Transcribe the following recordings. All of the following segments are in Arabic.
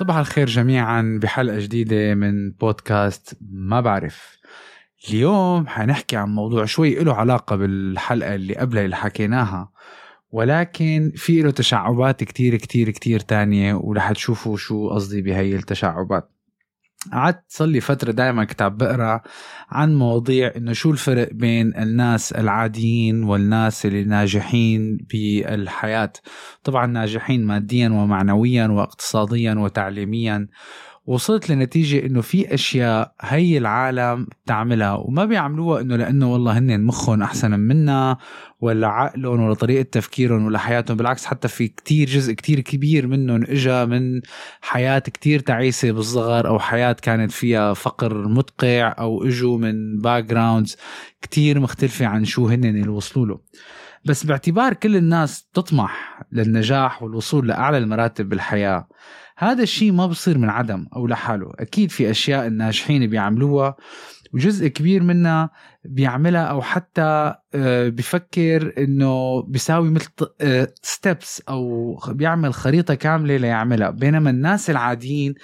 صباح الخير جميعا بحلقة جديدة من بودكاست ما بعرف. اليوم حنحكي عن موضوع شوي له علاقة بالحلقة اللي قبلها اللي حكيناها ولكن في له تشعبات كتير كتير كتير تانية ورح تشوفوا شو قصدي بهي التشعبات. قعدت صار لي فترة دائما كنت عم بقرأ عن مواضيع إنه شو الفرق بين الناس العاديين والناس اللي ناجحين بالحياة. طبعا ناجحين ماديا ومعنويا واقتصاديا وتعليميا. وصلت لنتيجة إنه في أشياء هي العالم بتعملها وما بيعملوها إنه لأنه والله هن مخهم أحسن منا ولا عقلهم ولا طريقة تفكيرهم ولا حياتهم بالعكس حتى في كتير جزء كتير كبير منهم إجا من حياة كتير تعيسة بالصغر أو حياة كانت فيها فقر مدقع أو اجوا من backgrounds كتير مختلفة عن شو هن اللي وصلوا له. بس باعتبار كل الناس تطمح للنجاح والوصول لأعلى المراتب بالحياة. هذا الشيء ما بصير من عدم أو لحاله. أكيد في أشياء الناجحين بيعملوها وجزء كبير منها بيعملها أو حتى آه، بفكر إنه بيساوي مثل ستيبس آه، أو بيعمل خريطة كاملة ليعملها. بينما الناس العاديين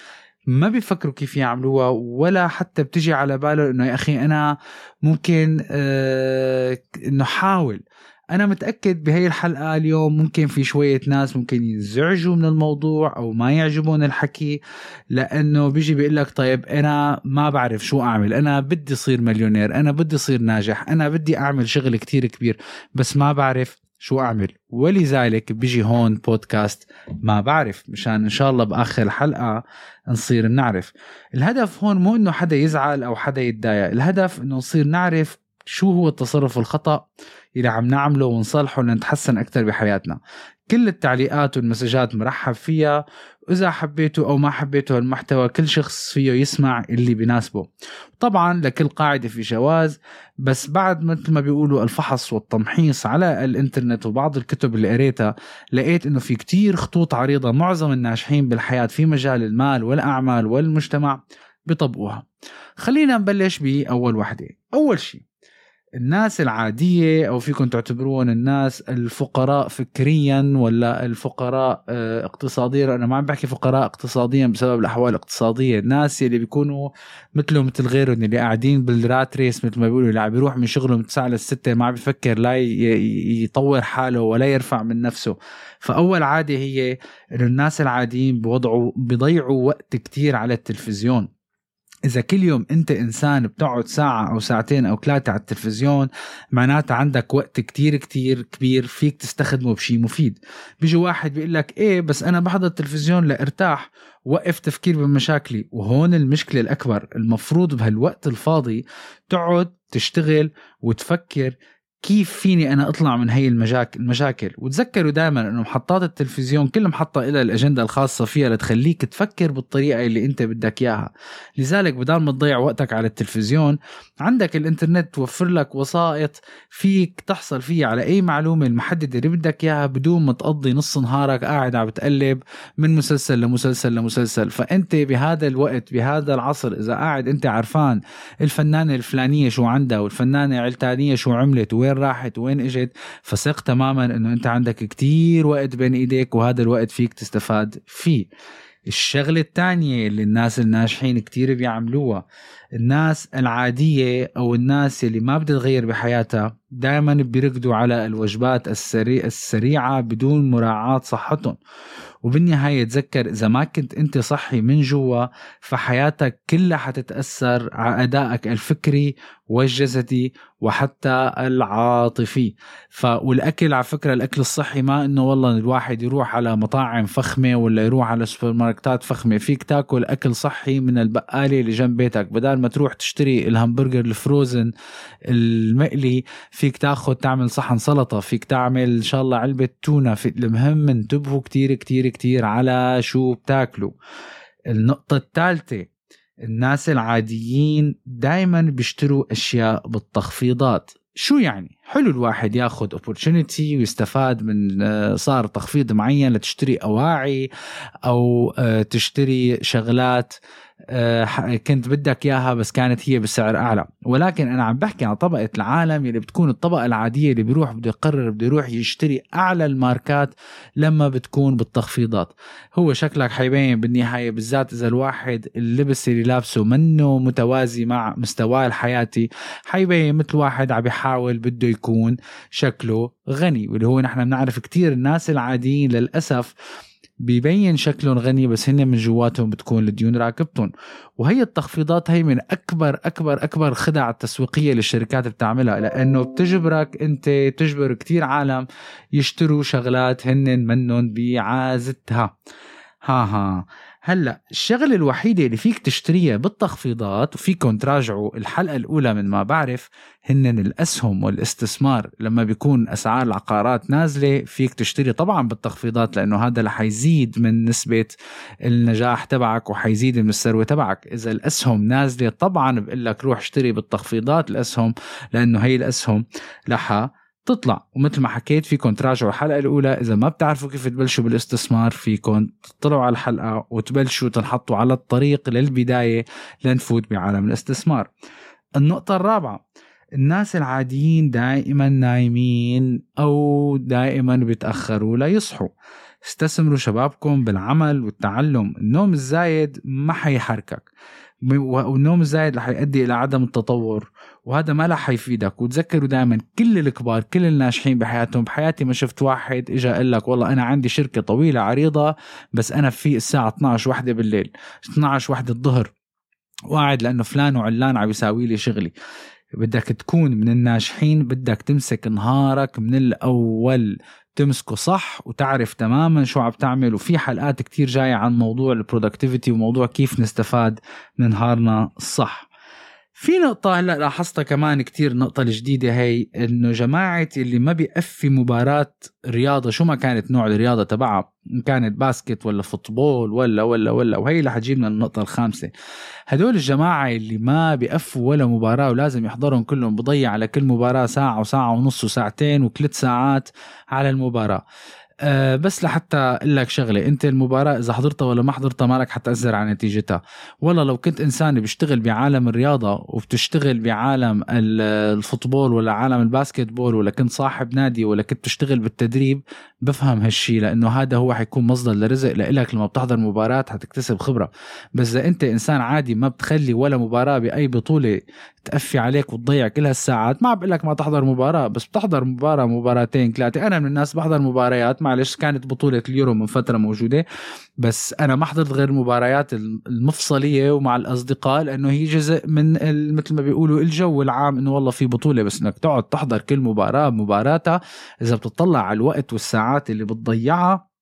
ما بيفكروا كيف يعملوها ولا حتى بتجي على باله إنه يا أخي أنا ممكن آه، إنه حاول أنا متأكد بهي الحلقة اليوم ممكن في شوية ناس ممكن ينزعجوا من الموضوع أو ما يعجبون الحكي لأنه بيجي بيقول لك طيب أنا ما بعرف شو أعمل أنا بدي صير مليونير أنا بدي صير ناجح أنا بدي أعمل شغل كتير كبير بس ما بعرف شو أعمل. ولذلك بيجي هون بودكاست ما بعرف مشان إن شاء الله بآخر الحلقة نصير نعرف. الهدف هون مو إنه حدا يزعل أو حدا يتضايق الهدف إنه نصير نعرف شو هو التصرف الخطأ اللي عم نعمله ونصلحه لنتحسن أكثر بحياتنا. كل التعليقات والمسجات مرحب فيها. وإذا حبيتوا أو ما حبيتوا المحتوى كل شخص فيه يسمع اللي بيناسبه طبعا لكل قاعدة في جواز بس بعد مثل ما بيقولوا الفحص والتمحيص على الإنترنت وبعض الكتب اللي قريتها لقيت إنه في كتير خطوط عريضة معظم الناجحين بالحياة في مجال المال والأعمال والمجتمع بيطبقوها. خلينا نبلش بأول وحدة. أول شيء الناس العادية أو فيكم تعتبرون الناس الفقراء فكريا ولا الفقراء آه، اقتصاديا؟ أنا ما عم بحكي فقراء اقتصاديا بسبب الأحوال الاقتصادية. الناس اللي بيكونوا مثله مثل غيرهم اللي قاعدين بالرات ريس مثل ما بيقولوا اللي عم بيروح من شغله من 9 ل 6 ما عم بفكر لا يطور حاله ولا يرفع من نفسه. فأول عادة هي إنه الناس العاديين بوضعوا بيضيعوا وقت كتير على التلفزيون. إذا كل يوم أنت إنسان بتقعد ساعة أو ساعتين أو ثلاثة على التلفزيون معناتها عندك وقت كتير كتير كبير فيك تستخدمه بشيء مفيد. بيجي واحد بيقول لك إيه بس أنا بحضر التلفزيون لأرتاح وقف تفكير بمشاكلي. وهون المشكلة الأكبر المفروض بهالوقت الفاضي تقعد تشتغل وتفكر كيف فيني أنا أطلع من هي المشاكل المشاكل؟ وتذكروا دائما إنه محطات التلفزيون كل محطة لها الأجندة الخاصة فيها لتخليك تفكر بالطريقة اللي أنت بدك إياها. لذلك بدل ما تضيع وقتك على التلفزيون عندك الإنترنت توفر لك وسائط فيك تحصل فيها على أي معلومة المحددة اللي بدك إياها بدون ما تقضي نص نهارك قاعد عم بتقلب من مسلسل لمسلسل لمسلسل. فأنت بهذا الوقت بهذا العصر إذا قاعد أنت عرفان الفنانة الفلانية شو عندها والفنانة العلتانيه شو عملت وين راحت وين اجت فثق تماما إنه أنت عندك كتير وقت بين إيديك وهذا الوقت فيك تستفاد فيه. الشغلة الثانية اللي الناس الناجحين كتير بيعملوها الناس العادية أو الناس اللي ما بدها تغير بحياتها دائما بيركضوا على الوجبات السريع السريعة بدون مراعاة صحتهم. وبالنهاية تذكر إذا ما كنت أنت صحي من جوا فحياتك كلها حتتأثر على أدائك الفكري والجسدي وحتى العاطفي. ف والاكل على فكرة الأكل الصحي ما إنه والله الواحد يروح على مطاعم فخمة ولا يروح على سوبر ماركتات فخمة. فيك تاكل أكل صحي من البقالة اللي جنب بيتك. بدل ما تروح تشتري الهمبرجر الفروزن المقلي فيك تاخذ تعمل صحن سلطة. فيك تعمل إن شاء الله علبة تونة. في المهم انتبهوا كتير كتير كتير على شو بتاكلوا. النقطة الثالثة الناس العاديين دائما بيشتروا أشياء بالتخفيضات. شو يعني؟ حلو الواحد ياخذ opportunity ويستفاد من آه، صار تخفيض معين لتشتري أواعي أو آه، تشتري شغلات. كنت بدك إياها بس كانت هي بسعر أعلى. ولكن أنا عم بحكي عن طبقة العالم اللي بتكون الطبقة العادية اللي بيروح بده يقرر بده يروح يشتري أعلى الماركات لما بتكون بالتخفيضات. هو شكلك حيبين بالنهاية بالذات إذا الواحد اللبس اللي لابسه منه متوازي مع مستواه الحياتي حيبين مثل واحد عم بيحاول بده يكون شكله غني. واللي هو نحن بنعرف كتير الناس العاديين للأسف بيبين شكلهم غني بس هن من جواتهم بتكون الديون راكبتهم. وهي التخفيضات هي من أكبر أكبر أكبر خدع التسويقيه اللي الشركات بتعملها لأنه بتجبرك أنت بتجبر كتير عالم يشتروا شغلات هن منهم بعازتها. ها ها. هلا الشغله الوحيده اللي فيك تشتريها بالتخفيضات وفيكم تراجعوا الحلقة الأولى من ما بعرف هن الأسهم والاستثمار. لما بيكون أسعار العقارات نازلة فيك تشتري طبعا بالتخفيضات لأنه هذا رح يزيد من نسبة النجاح تبعك وحيزيد من الثروة تبعك. إذا الأسهم نازلة طبعا بقول لك روح اشتري بالتخفيضات الأسهم لأنه هي الأسهم رح تطلع. ومثل ما حكيت فيكم تراجعوا الحلقة الأولى. إذا ما بتعرفوا كيف تبلشوا بالاستثمار فيكم تطلعوا على الحلقة وتبلشوا تنحطوا على الطريق للبداية لنفوت بعالم الاستثمار. النقطة الرابعة الناس العاديين دائما نايمين أو دائما بيتأخروا ليصحوا استثمروا شبابكم بالعمل والتعلم. النوم الزايد ما حيحركك. والنوم الزايد رح يؤدي إلى عدم التطور. وهذا ما رح يفيدك. وتذكروا دائما كل الكبار كل الناجحين بحياتهم. بحياتي ما شفت واحد اجى قال لك والله أنا عندي شركة طويلة عريضة بس أنا في الساعة 12 وحدة بالليل. 12 وحدة الظهر. وقاعد لأنه فلان وعلان عم يساوي لي شغلي. بدك تكون من الناجحين بدك تمسك نهارك من الأول. تمسكه صح وتعرف تماما شو عم تعمل. وفي حلقات كتير جاية عن موضوع البرودكتيفيتي وموضوع كيف نستفاد من نهارنا الصح في نقطة هلأ لاحظتها كمان كتير النقطة الجديدة هي إنه جماعة اللي ما بيقفي مباراة رياضة شو ما كانت نوع الرياضة تبعها إن كانت باسكت ولا فوتبول ولا ولا ولا وهي اللي حتجيبنا النقطة الخامسة. هدول الجماعة اللي ما بيقفوا ولا مباراة ولازم يحضرهم كلهم بضيع على كل مباراة ساعة وساعة ونص وساعتين وثلاث ساعات على المباراة. أه بس لحتى أقول لك شغلة أنت المباراة إذا حضرتها ولا ما حضرتها مالك حتأثر على نتيجتها. والله لو كنت إنسان بيشتغل بعالم الرياضة وبتشتغل بعالم ال football ولا عالم ال basketball ولا كنت صاحب نادي ولا كنت تشتغل بالتدريب بفهم هالشي لأنه هذا هو حيكون مصدر لرزق لإلك لما بتحضر مباراة حتكتسب خبرة. بس إذا أنت إنسان عادي ما بتخلي ولا مباراة بأي بطولة تعتب عليك وتضيع كل هالساعات ما بقول لك ما تحضر مباراة بس بتحضر مباراة مباراتين ثلاثة. أنا من الناس بحضر مباريات معلش كانت بطولة اليورو من فترة موجودة بس أنا ما حضرت غير المباريات المفصلية ومع الأصدقاء لأنه هي جزء من مثل ما بيقولوا الجو العام إنه والله في بطولة بس إنك تقعد تحضر كل مباراة مباراتها إذا بتطلع على الوقت والساعات اللي بتضيعها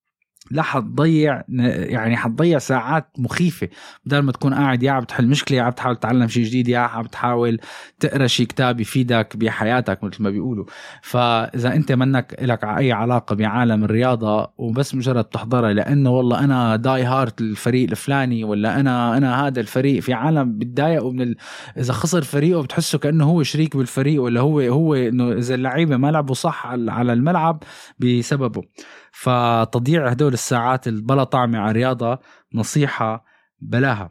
لا حتضيع يعني حتضيع ساعات مخيفة بدل ما تكون قاعد يا عم تحل مشكلة يا عم تحاول تتعلم شيء جديد يا عم تحاول تقرأ شيء كتاب يفيدك بحياتك مثل ما بيقولوا. فإذا أنت منك لك أي علاقة بعالم الرياضة وبس مجرد تحضرها لأنه والله أنا داي هارت الفريق الفلاني ولا أنا أنا هذا الفريق في عالم بتضايقوا من ال... إذا خسر فريقه بتحسه كأنه هو شريك بالفريق ولا هو هو إنه إذا اللعيبة ما لعبوا صح على الملعب بسببه. فتضييع هدول الساعات البلا طعمة على الرياضة نصيحة بلاها.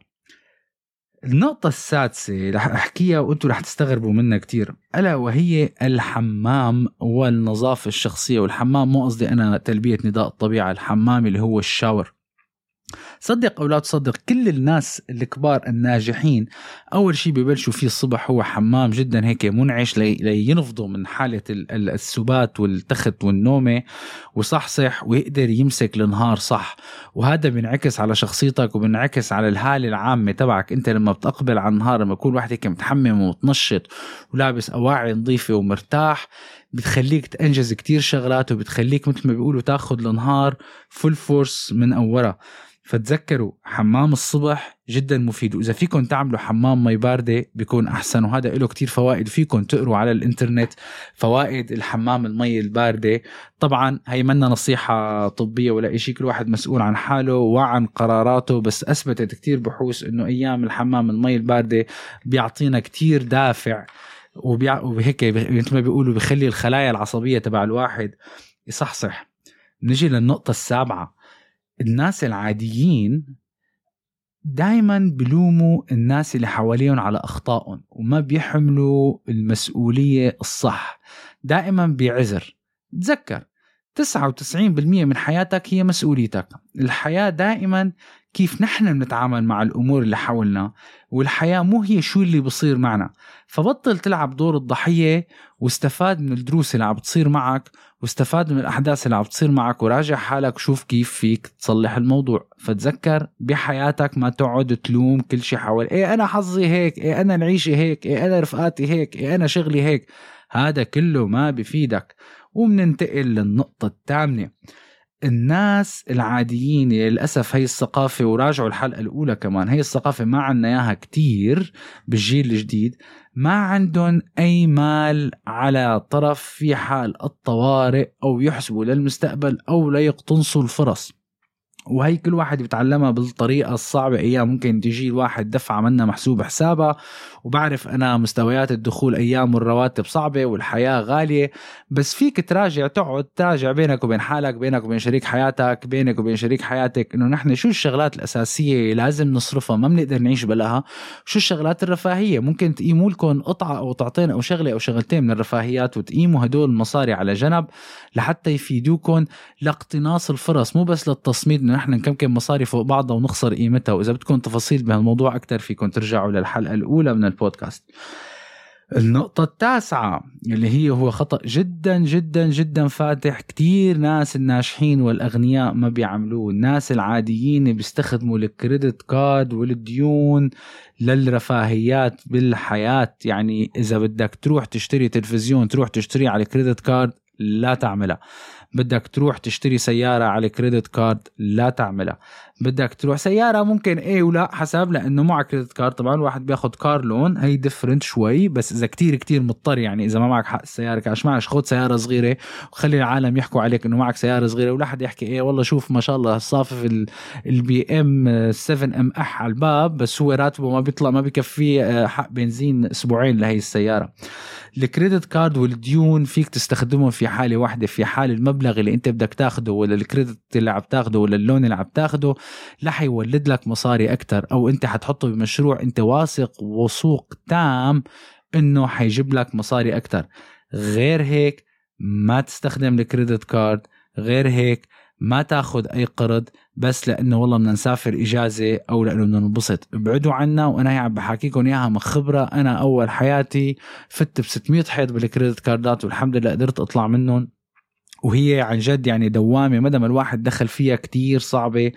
النقطة السادسة رح أحكيها وأنتم رح تستغربوا منها كتير. ألا وهي الحمام والنظافة الشخصية والحمام مو قصدي أنا تلبية نداء الطبيعة الحمام اللي هو الشاور. صدق أو لا تصدق كل الناس الكبار الناجحين أول شيء ببلشوا فيه الصبح هو حمام جدا هيك منعش لينفضوا من حالة السبات والتخت والنومة وصحصح ويقدر يمسك النهار صح. وهذا بينعكس على شخصيتك وبينعكس على الحاله العامة تبعك. أنت لما بتقبل على النهار لما يكون واحد هيك متحمم ومتنشط ولابس أواعي نظيفة ومرتاح بتخليك تنجز كتير شغلات وبتخليك مثل ما بيقولوا تاخذ النهار full force من اولها فتذكروا حمام الصبح جدا مفيد. وإذا فيكم تعملوا حمام مي باردة بيكون أحسن. وهذا له كتير فوائد فيكم تقروا على الإنترنت فوائد الحمام المي الباردة. طبعا هي منا نصيحة طبية ولا شيء كل واحد مسؤول عن حاله وعن قراراته. بس أثبتت كتير بحوث إنه أيام الحمام المي الباردة بيعطينا كتير دافع. وهيك مثل ما بيقولوا بخلي الخلايا العصبية تبع الواحد يصحصح. نجي للنقطة السابعة. الناس العاديين دائما بلوموا الناس اللي حواليهم على أخطائهم وما بيحملوا المسؤولية الصح. دائما بيعذر تذكر 99% من حياتك هي مسؤوليتك. الحياة دائما كيف نحن بنتعامل مع الأمور اللي حولنا والحياة مو هي شو اللي بصير معنا. فبطل تلعب دور الضحية واستفاد من الدروس اللي عم بتصير معك واستفاد من الأحداث اللي عم بتصير معك وراجع حالك وشوف كيف فيك تصلح الموضوع. فتذكر بحياتك ما تقعد تلوم كل شيء حول إيه أنا حظي هيك إيه أنا العيشة هيك إيه أنا رفقاتي هيك إيه أنا شغلي هيك. هذا كله ما بفيدك. وبننتقل للنقطة الثامنة. الناس العاديين للأسف هي الثقافة وراجعوا الحلقة الأولى كمان هي الثقافة ما عنا إياها كتير بالجيل الجديد ما عندهم أي مال على طرف في حال الطوارئ أو يحسبوا للمستقبل أو ليقتنصوا الفرص. وهي كل واحد بيتعلمها بالطريقة الصعبة. أيام ممكن تجي الواحد دفعة منا محسوب حسابها وبعرف أنا مستويات الدخول أيام والرواتب صعبة والحياة غالية. بس فيك تراجع تقعد تراجع بينك وبين حالك بينك وبين شريك حياتك بينك وبين شريك حياتك إنه نحن شو الشغلات الأساسية لازم نصرفها؟ ما بنقدر نعيش بلاها شو الشغلات الرفاهية؟ ممكن تقيموا لكم قطعة أو تعطينا أو شغلة أو شغلتين من الرفاهيات وتقيموا هدول المصاري على جنب لحتى يفيدوكم لاقتناص الفرص. مو بس للتصميد انه نحن نكمكم مصاري فوق بعضها ونخسر قيمتها. وإذا بدكم تفاصيل بهالموضوع أكثر فيكم ترجعوا للحلقة الأولى من البودكاست. النقطة التاسعة اللي هي هو خطأ جدا جدا جدا فاتح. كتير ناس الناجحين والأغنياء ما بيعملوه. الناس العاديين بيستخدموا الكريدت كارد والديون للرفاهيات بالحياة. يعني إذا بدك تروح تشتري تلفزيون تروح تشتري على ال credit card لا تعملها. بدك تروح تشتري سيارة على credit card لا تعملها. بدك تروح سيارة ممكن إيه ولا حسب لأنه معك credit card طبعا الواحد بياخد car loan هي different شوي بس إذا كتير كتير مضطر يعني إذا ما معك حق السيارة كاش معلش خد سيارة صغيرة وخلي العالم يحكوا عليك إنه معك سيارة صغيرة ولا حد يحكي إيه والله شوف ما شاء الله صافف ال BM 7 ام أح على الباب بس هو راتبه ما بيطلع ما بكفيه آه، حق بنزين أسبوعين لهي السيارة. ال credit card والديون فيك تستخدمهم في حالة واحدة في حال المبلغ اللي انت بدك تاخده ولا ال credit اللي عم تاخده ولا ال loan اللي عم تاخده لا حيولد لك مصاري أكثر أو انت حتحطه بمشروع انت واثق وثوق تام إنه حيجيب لك مصاري أكثر غير هيك ما تستخدم ال credit card غير هيك ما تاخذ أي قرض بس لأنه والله بدنا نسافر إجازة أو لأنه بدنا ننبسط. ابعدوا عنا وأنا هي عم بحكيكم إياها من خبرة. أنا أول حياتي فت ب 600 حيط بالكريدت كاردات والحمد لله قدرت أطلع منهم. وهي عن جد يعني دوامة ما دام الواحد دخل فيها كتير صعبة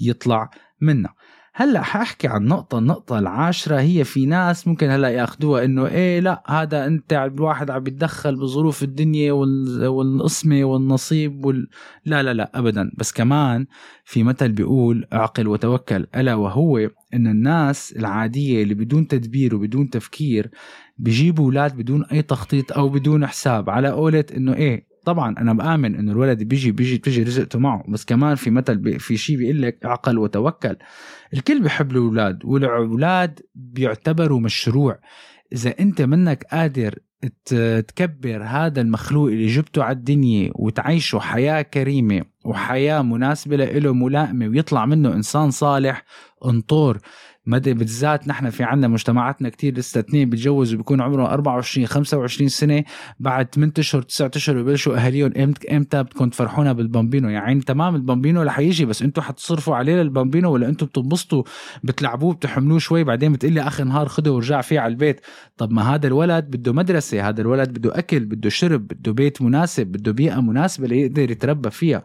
يطلع منها. هلأ حأحكي عن نقطة النقطة العاشرة هي في ناس ممكن هلأ يأخذوها إنه إيه لأ هذا أنت الواحد عم بيتدخل بظروف الدنيا والقسمة والنصيب وال... لا لا لا ابدا. بس كمان في مثل بيقول اعقل وتوكل ألا وهو إن الناس العادية اللي بدون تدبير وبدون تفكير بيجيبوا أولاد بدون أي تخطيط أو بدون حساب على قولة إنه إيه طبعا أنا بآمن إنه الولد بيجي بيجي بيجي رزقته معه بس كمان في مثل في شيء بيقول لك اعقل وتوكل. الكل بيحب الأولاد والأولاد بيعتبروا مشروع. إذا أنت منك قادر تكبر هذا المخلوق اللي جبته على الدنيا وتعيشه حياة كريمة وحياة مناسبة له ملائمة ويطلع منه إنسان صالح انطور. بالذات نحن في عندنا مجتمعاتنا كتير لسه اثنين بيتجوزوا بيكون عمرهم 24 25 سنة بعد 8 اشهر 9 اشهر ببلشوا أهاليهم إمتى إمتى تفرحونا بال bambino. يعني تمام ال bambino رح يجي بس أنتم حتصرفوا عليه لل bambino ولا أنتم بتنبسطوا بتلعبوه بتحملوه شوي بعدين بتقلي آخر نهار خده ورجع فيه على البيت. طب ما هذا الولد بده مدرسة هذا الولد بده أكل بده شرب بده بيت مناسب بده بيئة مناسبة ليقدر يتربى فيها.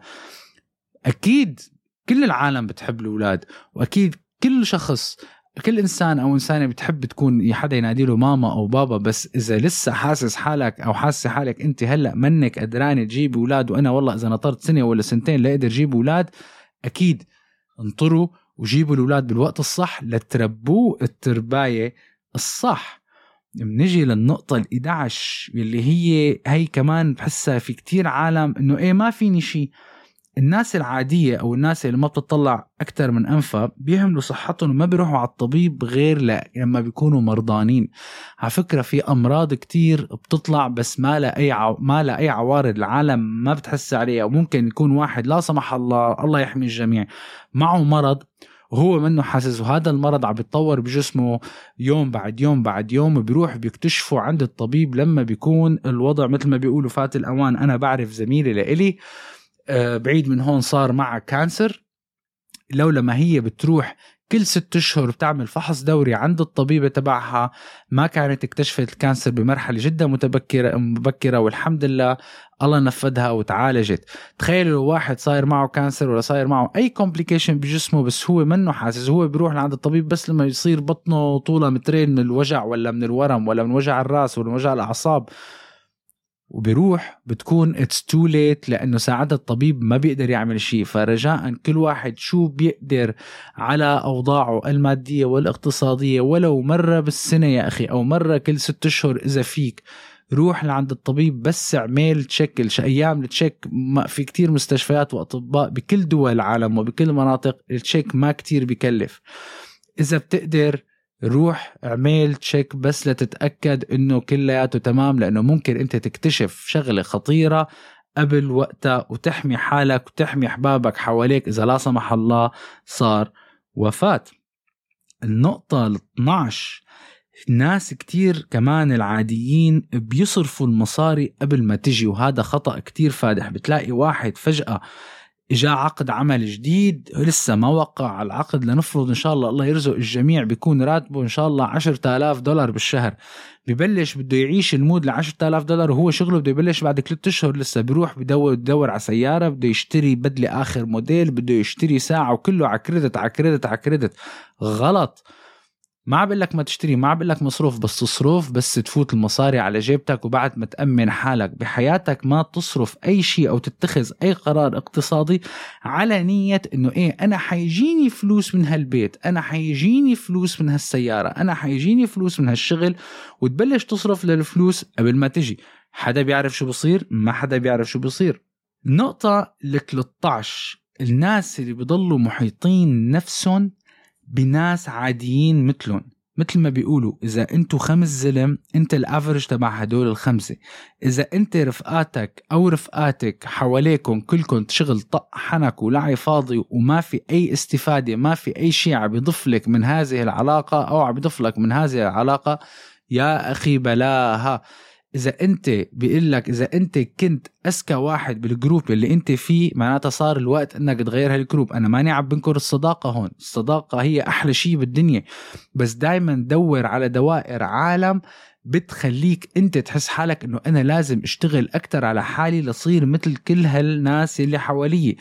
أكيد كل العالم بتحب الأولاد وأكيد كل شخص كل إنسان أو إنسانة بتحب تكون حدا ينادي له ماما أو بابا بس إذا لسه حاسس حالك أو حاسة حالك أنت هلأ منك قدرانه تجيب أولاد وأنا والله إذا نطرت سنة ولا سنتين لاقدر أجيب أولاد أكيد انطروا وجيبوا الأولاد بالوقت الصح لتربوه الترباية الصح. بنجي للنقطة ال11 اللي هي هي كمان بحسها في كتير عالم إنه إيه ما فيني شيء الناس العادية أو الناس اللي ما بتطلع أكثر من أنفها بيهملوا صحتهم وما بيروحوا على الطبيب غير لما بيكونوا مرضانين. على فكرة في أمراض كتير بتطلع بس ما لها أي عو... ما لها أي عوارض العالم ما بتحس عليها وممكن يكون واحد لا سمح الله الله يحمي الجميع معه مرض وهو منه حاسس وهذا المرض عم بيتطور بجسمه يوم بعد يوم بعد يوم بيروح بيكتشفوا عند الطبيب لما بيكون الوضع مثل ما بيقولوا فات الأوان. أنا بعرف زميلي لإلي بعيد من هون صار معها cancer لو لما هي بتروح كل ست أشهر بتعمل فحص دوري عند الطبيبة تبعها ما كانت اكتشفت ال cancer بمرحلة جدا متبكرة مبكرة والحمد لله الله نفدها وتعالجت. تخيلوا لو واحد صاير معه cancer ولا صاير معه أي complication بجسمه بس هو منه حاسس هو بيروح لعند الطبيب بس لما يصير بطنه طوله مترين من الوجع ولا من الورم ولا من وجع الرأس ولا من وجع الأعصاب. وبيروح بتكون it's too late لأنه ساعتها الطبيب ما بيقدر يعمل شيء. فرجاء كل واحد شو بيقدر على أوضاعه المادية والاقتصادية. ولو مرة بالسنة يا أخي أو مرة كل ست أشهر إذا فيك روح لعند الطبيب بس اعمل check أيام ال check. في كتير مستشفيات وأطباء بكل دول العالم وبكل المناطق ال check ما كتير بكلف. إذا بتقدر روح اعمل check بس لتتأكد إنه كلياته تمام لأنه ممكن أنت تكتشف شغلة خطيرة قبل وقتها وتحمي حالك وتحمي أحبابك حواليك. إذا لا سمح الله صار وفاة. النقطة ال 12 ناس كتير كمان العاديين بيصرفوا المصاري قبل ما تجي وهذا خطأ كتير فادح. بتلاقي واحد فجأة اجى عقد عمل جديد لسه ما وقع على العقد لنفرض إن شاء الله الله يرزق الجميع بيكون راتبه إن شاء الله 10000 دولار بالشهر. ببلش بده يعيش ال mood ل 10000 دولار وهو شغله بده يبلش بعد ثلاث أشهر لسه بيروح بدور بدور على سيارة بده يشتري بدلة آخر موديل بده يشتري ساعة وكله على credit على credit على credit. غلط. ما بقول لك ما تشتري ما بقول لك مصروف بس تصرف بس تفوت المصاري على جيبتك وبعد ما تأمن حالك بحياتك ما تصرف أي شيء أو تتخذ أي قرار اقتصادي على نية إنه إيه أنا حيجيني فلوس من هالبيت أنا حيجيني فلوس من هالسيارة أنا حيجيني فلوس من هالشغل وتبلش تصرف للفلوس قبل ما تجي. حدا بيعرف شو بصير؟ ما حدا بيعرف شو بصير. النقطة ال 13 الناس اللي بضلوا محيطين نفسهم بناس عاديين مثلهم. مثل ما بيقولوا إذا انتو خمس زلم أنت ال average تبع هدول الخمسة. إذا أنت رفقاتك أو رفقاتك حواليكم كلكم شغل طق حنك ولعي فاضي وما في أي استفادة ما في أي شيء عم يضيف لك من هذه العلاقة أو عم يضيف لك من هذه العلاقة يا أخي بلاها. إذا أنت بيقول لك إذا أنت كنت أذكى واحد بال group اللي أنت فيه معناتها صار الوقت إنك تغير هال group. أنا ماني عم بنكر الصداقة هون. الصداقة هي أحلى شيء بالدنيا. بس دائما دور على دوائر عالم بتخليك أنت تحس حالك إنه أنا لازم أشتغل أكثر على حالي لصير مثل كل هالناس اللي حوالي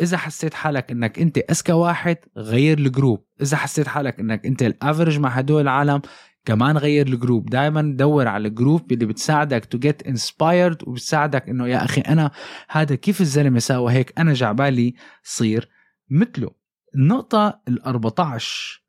إذا حسيت حالك إنك أنت أذكى واحد غير ال group. إذا حسيت حالك إنك أنت ال average مع هدول العالم كمان غير ال group. دائما دور على ال group اللي بتساعدك to get inspired وبتساعدك إنه يا أخي أنا هذا كيف الزلمة ساوى هيك؟ أنا جاي عبالي صير مثله. النقطة ال 14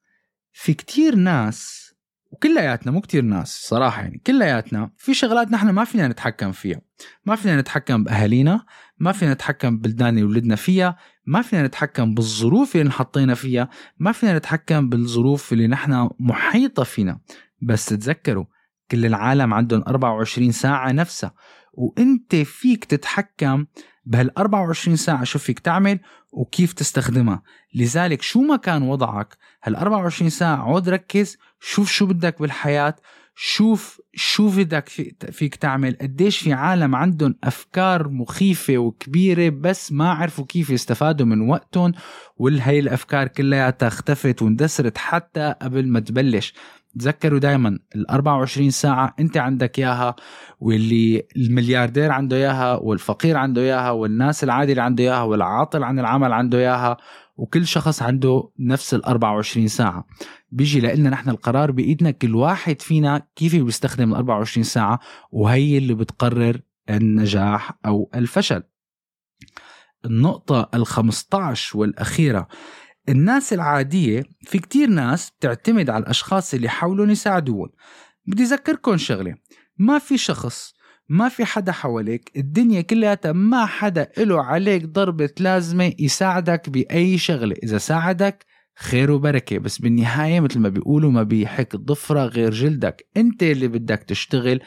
في كتير ناس وكلياتنا مو كتير ناس صراحة يعني كلياتنا في شغلات نحن ما فينا نتحكم فيها. ما فينا نتحكم بأهالينا ما فينا نتحكم بالبلدان اللي ولدنا فيها ما فينا نتحكم بالظروف اللي نحطينا فيها ما فينا نتحكم بالظروف اللي نحن محيطة فينا. بس تذكروا كل العالم عندهم 24 ساعة نفسها وأنت فيك تتحكم بهال 24 ساعة شو فيك تعمل وكيف تستخدمها. لذلك شو ما كان وضعك هال 24 ساعة عود ركز شوف شو بدك بالحياة شوف شو بدك فيك تعمل. قديش في عالم عندهم أفكار مخيفة وكبيرة بس ما عرفوا كيف يستفادوا من وقتهم والهي الأفكار كلها اختفت واندثرت حتى قبل ما تبلش. تذكروا دائما ال 24 ساعة أنت عندك إياها واللي الملياردير عنده إياها والفقير عنده إياها والناس العادي اللي عنده إياها والعاطل عن العمل عنده إياها وكل شخص عنده نفس ال 24 ساعة. بيجي لنا نحن القرار بإيدنا كل واحد فينا كيف بيستخدم ال 24 ساعة وهي اللي بتقرر النجاح أو الفشل. النقطة ال 15 والأخيرة الناس العادية في كتير ناس بتعتمد على الأشخاص اللي حاولوا يساعدوهم. بدي أذكركم شغلة ما في شخص ما في حدا حواليك الدنيا كلها ما حدا له عليك ضربة لازمة يساعدك بأي شغلة. إذا ساعدك خير وبركة. بس بالنهاية مثل ما بيقولوا ما بيحك ضفرة غير جلدك. أنت اللي بدك تشتغل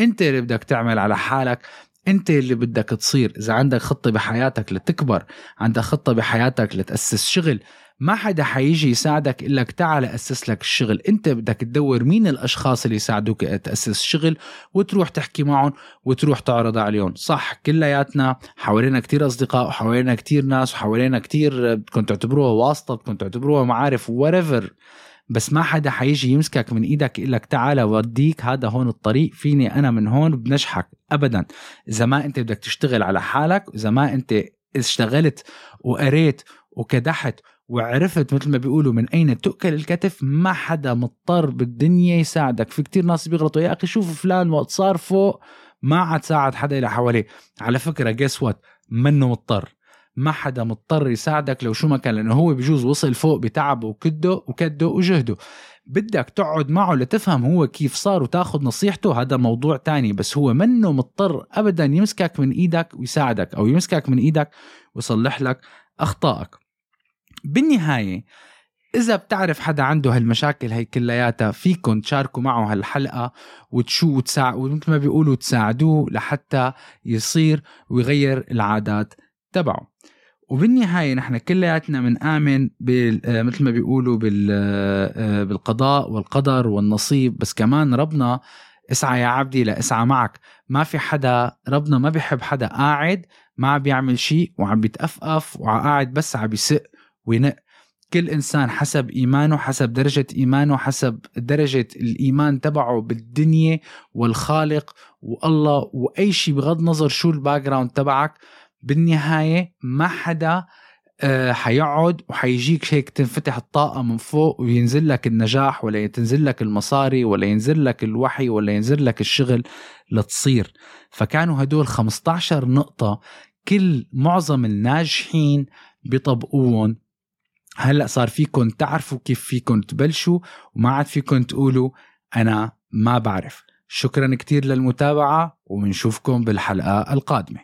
أنت اللي بدك تعمل على حالك أنت اللي بدك تصير. إذا عندك خطة بحياتك لتكبر عندك خطة بحياتك لتأسس شغل ما حدا حيجي يساعدك إلا لك تعال أسس لك الشغل. أنت بدك تدور مين الأشخاص اللي يساعدوك تأسس شغل وتروح تحكي معهم وتروح تعرض عليهم. صح كلياتنا حوالينا كتير أصدقاء وحوالينا كتير ناس وحوالينا كتير بدكم تعتبروها واسطة بدكم تعتبروها معارف وريفر بس ما حدا حيجي يمسكك من إيدك يقول لك تعال وديك هذا هون الطريق فيني أنا من هون بنجحك ابدا. إذا ما أنت بدك تشتغل على حالك إذا ما أنت اشتغلت وقريت وكدحت وعرفت مثل ما بيقولوا من أين تؤكل الكتف ما حدا مضطر بالدنيا يساعدك. في كتير ناس بيغلطوا يا أخي شوف فلان وقت صار فوق ما عاد ساعد حدا اللي حواليه. على فكرة جيس وات منه مضطر. ما حدا مضطر يساعدك لو شو ما كان لأنه هو بجوز وصل فوق بتعبه وكده وكده وجهده. بدك تقعد معه لتفهم هو كيف صار وتاخذ نصيحته هذا موضوع تاني. بس هو منه مضطر ابدا يمسكك من إيدك ويساعدك أو يمسكك من إيدك ويصلح لك أخطائك. بالنهاية إذا بتعرف حدا عنده هالمشاكل هي كلياتها فيكم تشاركوا معه هالحلقة وتشو وتساع ومثل ما بيقولوا تساعدوه لحتى يصير ويغير العادات تبعه. وبالنهاية نحن كلياتنا بنآمن آه، مثل ما بيقولوا آه، بالقضاء والقدر والنصيب. بس كمان ربنا اسعى يا عبدي لاسعى معك. ما في حدا ربنا ما بيحب حدا قاعد ما عم بيعمل شيء وعم بيتأفأف وقاعد بس عم بيسق. وينق. كل إنسان حسب إيمانه حسب درجة إيمانه حسب درجة الإيمان تبعه بالدنيا والخالق والله وأي شيء بغض النظر شو ال background تبعك بالنهاية ما حدا آه، حيقعد وحيجيك هيك تنفتح الطاقة من فوق وينزل لك النجاح ولا تنزل لك المصاري ولا ينزل لك الوحي ولا ينزل لك الشغل لتصير. فكانوا هدول 15 نقطة كل معظم الناجحين بيطبقوهم. هلأ صار فيكم تعرفوا كيف فيكم تبلشوا وما عاد فيكم تقولوا أنا ما بعرف. شكرا كتير للمتابعة وبنشوفكم بالحلقة القادمة.